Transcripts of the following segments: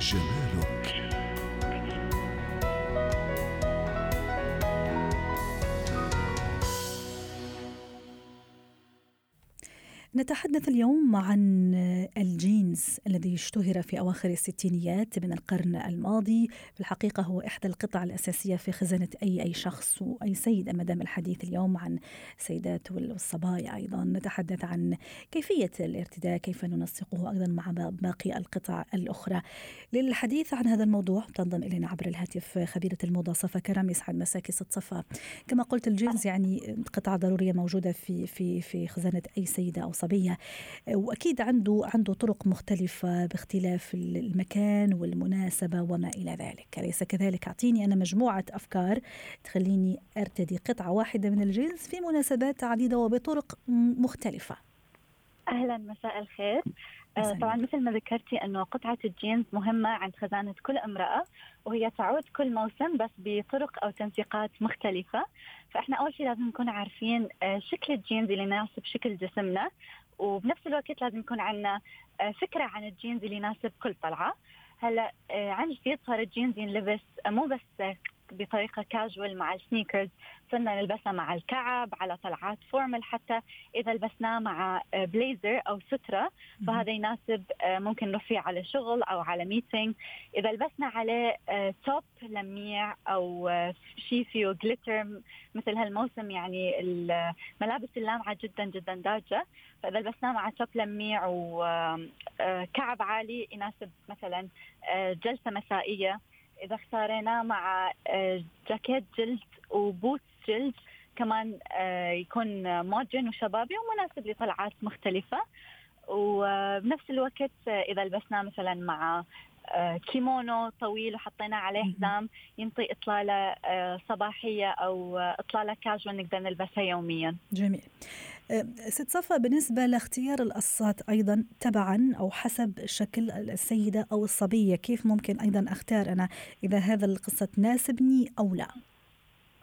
جمالك نتحدث اليوم عن الجينز الذي اشتهر في أواخر الستينيات من القرن الماضي. في الحقيقة هو إحدى القطع الأساسية في خزانة أي أي شخص وأي سيدة ما دام الحديث اليوم عن السيدات والصبايا أيضا. نتحدث عن كيفية الارتداء كيف ننسقه أيضا مع باقي القطع الأخرى. للحديث عن هذا الموضوع تنضم إلينا عبر الهاتف خبيرة الموضة صفا كرم يسعد مساكي ست صفا. كما قلت الجينز يعني قطعة ضرورية موجودة في في في خزانة أي سيدة أو العصبيه وأكيد عنده عنده طرق مختلفة باختلاف المكان والمناسبة وما إلى ذلك. أليس كذلك؟ أعطيني أنا مجموعة أفكار تخليني أرتدي قطعة واحدة من الجنس في مناسبات عديدة وبطرق مختلفة. أهلا مساء الخير. آه، طبعا مثل ما ذكرتي أنه قطعة الجينز مهمة عند خزانة كل امرأة وهي تعود كل موسم بس بطرق أو تنسيقات مختلفة. فإحنا أول شيء لازم نكون عارفين آه، شكل الجينز اللي يناسب شكل جسمنا وبنفس الوقت لازم يكون عندنا آه، فكرة عن الجينز اللي يناسب كل طلعة. هلأ عن جديد صار الجينز ينلبس مو بس بطريقة كاجوال مع ال sneakers صرنا نلبسها مع الكعب على طلعات formal حتى. إذا لبسناه مع بليزر أو سترة فهذا يناسب آه، ممكن نروح فيه على شغل أو على meeting إذا لبسنا عليه top آه، لميع أو آه، شيء فيه glitter مثل هالموسم يعني الملابس اللامعة جدا جدا دارجة. فإذا لبسناه مع top لميع وكعب عالي يناسب مثلا جلسة مسائية. إذا اختاريناه مع آه، جاكيت جلد و boot جلد كمان آه، يكون modern وشبابي ومناسب لطلعات مختلفة وبنفس الوقت آه، إذا لبسناه مثلا مع كيمونو طويل وحطينا عليه حزام ينطي إطلالة صباحية أو إطلالة كاجوال نقدر نلبسها يوميا. جميل. ست صفا بالنسبة لاختيار القصات أيضا تبعا أو حسب شكل السيدة أو الصبية كيف ممكن أيضا أختار أنا إذا هذا القصة تناسبني أو لا؟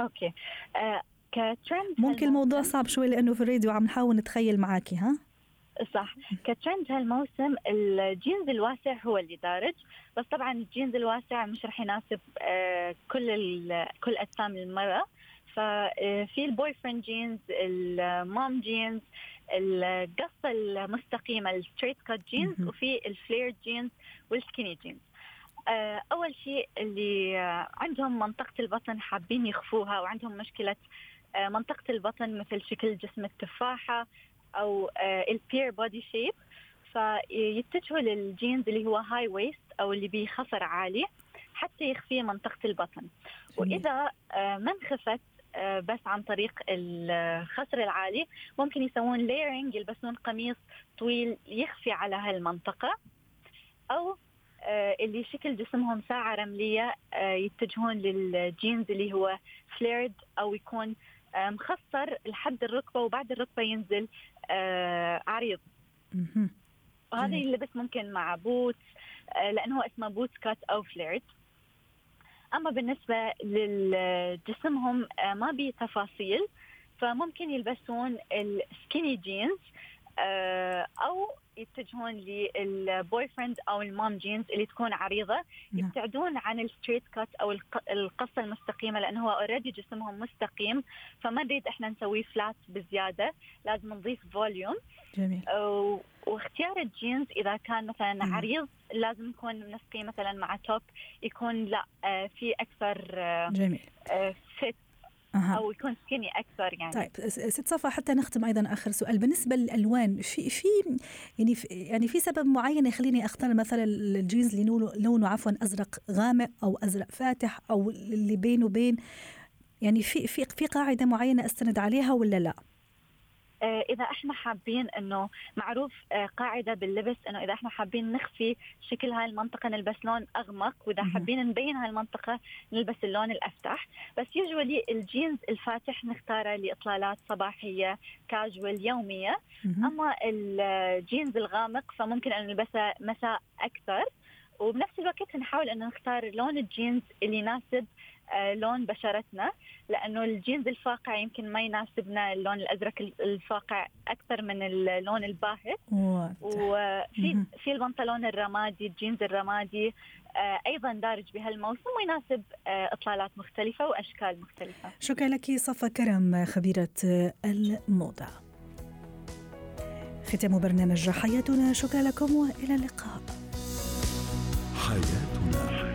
okay. أه كترند ممكن الموضوع صعب شوي لأنه في الراديو عم نحاول نتخيل معك ها؟ صح كترند هالموسم الجينز الواسع هو اللي دارج بس طبعا الجينز الواسع مش رح يناسب آه، كل كل أجسام المرأة ففي ال boyfriend jeans ال mom jeans القصة المستقيمة ال straight cut jeans وفي ال flare jeans وال skinny jeans. أول شيء اللي عندهم منطقة البطن حابين يخفوها وعندهم مشكلة آه، منطقة البطن مثل شكل جسم التفاحة أو آه، ال pear body shape فيتجهوا للجينز اللي هو high waist أو اللي بخصر عالي حتى يخفي منطقة البطن. وإذا آه، ما انخفت آه، بس عن طريق الخصر العالي. ممكن يسوون layering يلبسون قميص طويل يخفي على هالمنطقة. أو اللي شكل جسمهم ساعة رملية يتجهون للجينز اللي هو flared أو يكون مخصر لحد الركبة وبعد الركبة ينزل آه عريض. وهذا يلبس ممكن مع boots آه هو اسمه boot cut أو flared أما بالنسبة لجسمهم آه ما بي تفاصيل فممكن يلبسون ال skinny jeans أو يتجهون لل boyfriend أو ال mom jeans اللي تكون عريضة نعم. يبتعدون عن ال straight cut أو القصة المستقيمة لأنه هو already جسمهم مستقيم فما نريد إحنا نسويه flat بزيادة لازم نضيف volume جميل واختيار الجينز إذا كان مثلا. عريض لازم يكون منسقي مثلا مع top يكون لا آه في أكثر آه جميل آه fit أه. أو يكون skinny أكثر يعني طيب ست صفا حتى نختم أيضا آخر سؤال بالنسبة للألوان في في يعني في يعني في سبب معين يخليني أختار مثلا الجينز اللي لونه عفوا أزرق غامق أو أزرق فاتح أو اللي بينه وبين يعني في في في قاعدة معينة أستند عليها ولا لا؟ آه، إذا إحنا حابين إنه معروف آه، قاعدة باللبس إنه إذا إحنا حابين نخفي شكل هاي المنطقة نلبس لون أغمق وإذا حابين نبين هاي المنطقة نلبس اللون الأفتح. بس usually الجينز الفاتح نختاره لإطلالات صباحية كاجوال يومية. أما الجينز الغامق فممكن أن نلبسه مساء أكثر. وبنفس الوقت نحاول إنه نختار لون الجينز اللي يناسب آه، لون بشرتنا لأنه الجينز الفاقع يمكن ما يناسبنا اللون الأزرق الفاقع أكثر من اللون الباهت وفي في البنطلون الرمادي الجينز الرمادي آه، أيضا دارج بهالموسم ويناسب آه، إطلالات مختلفة وأشكال مختلفة. شكرا لك صفا كرم خبيرة الموضة. ختام برنامج حياتنا شكرا لكم وإلى اللقاء. حياتنا